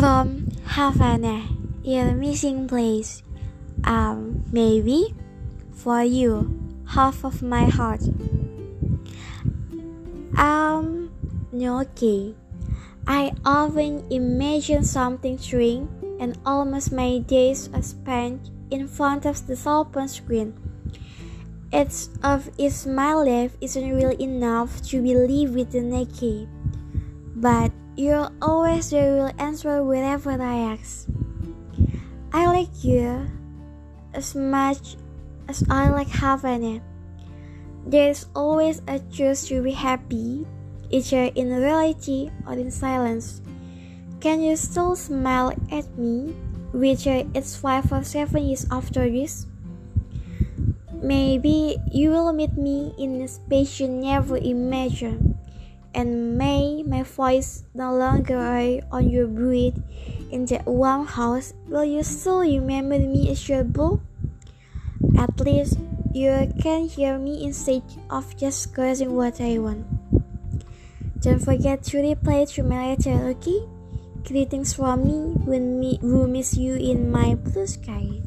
From Havana, your missing place. Um, maybe for you, half of my heart. Um, okay. I often imagine something strange, and almost my days are spent in front of the phone screen. It's of if my life isn't really enough to believe with the naked, but you're always real answer whenever I ask. I like you as much as I like Havana. There's always a choice to be happy, either in reality or in silence. Can you still smile at me, whether it's five or seven years after this? Maybe you will meet me in a space you never imagined and may my voice no longer on your breath in that warm house, will you still remember me as your boo? At least you can hear me instead of just cursing what I want. Don't forget to reply to my letter, okay? Greetings from me when me miss you in my blue sky.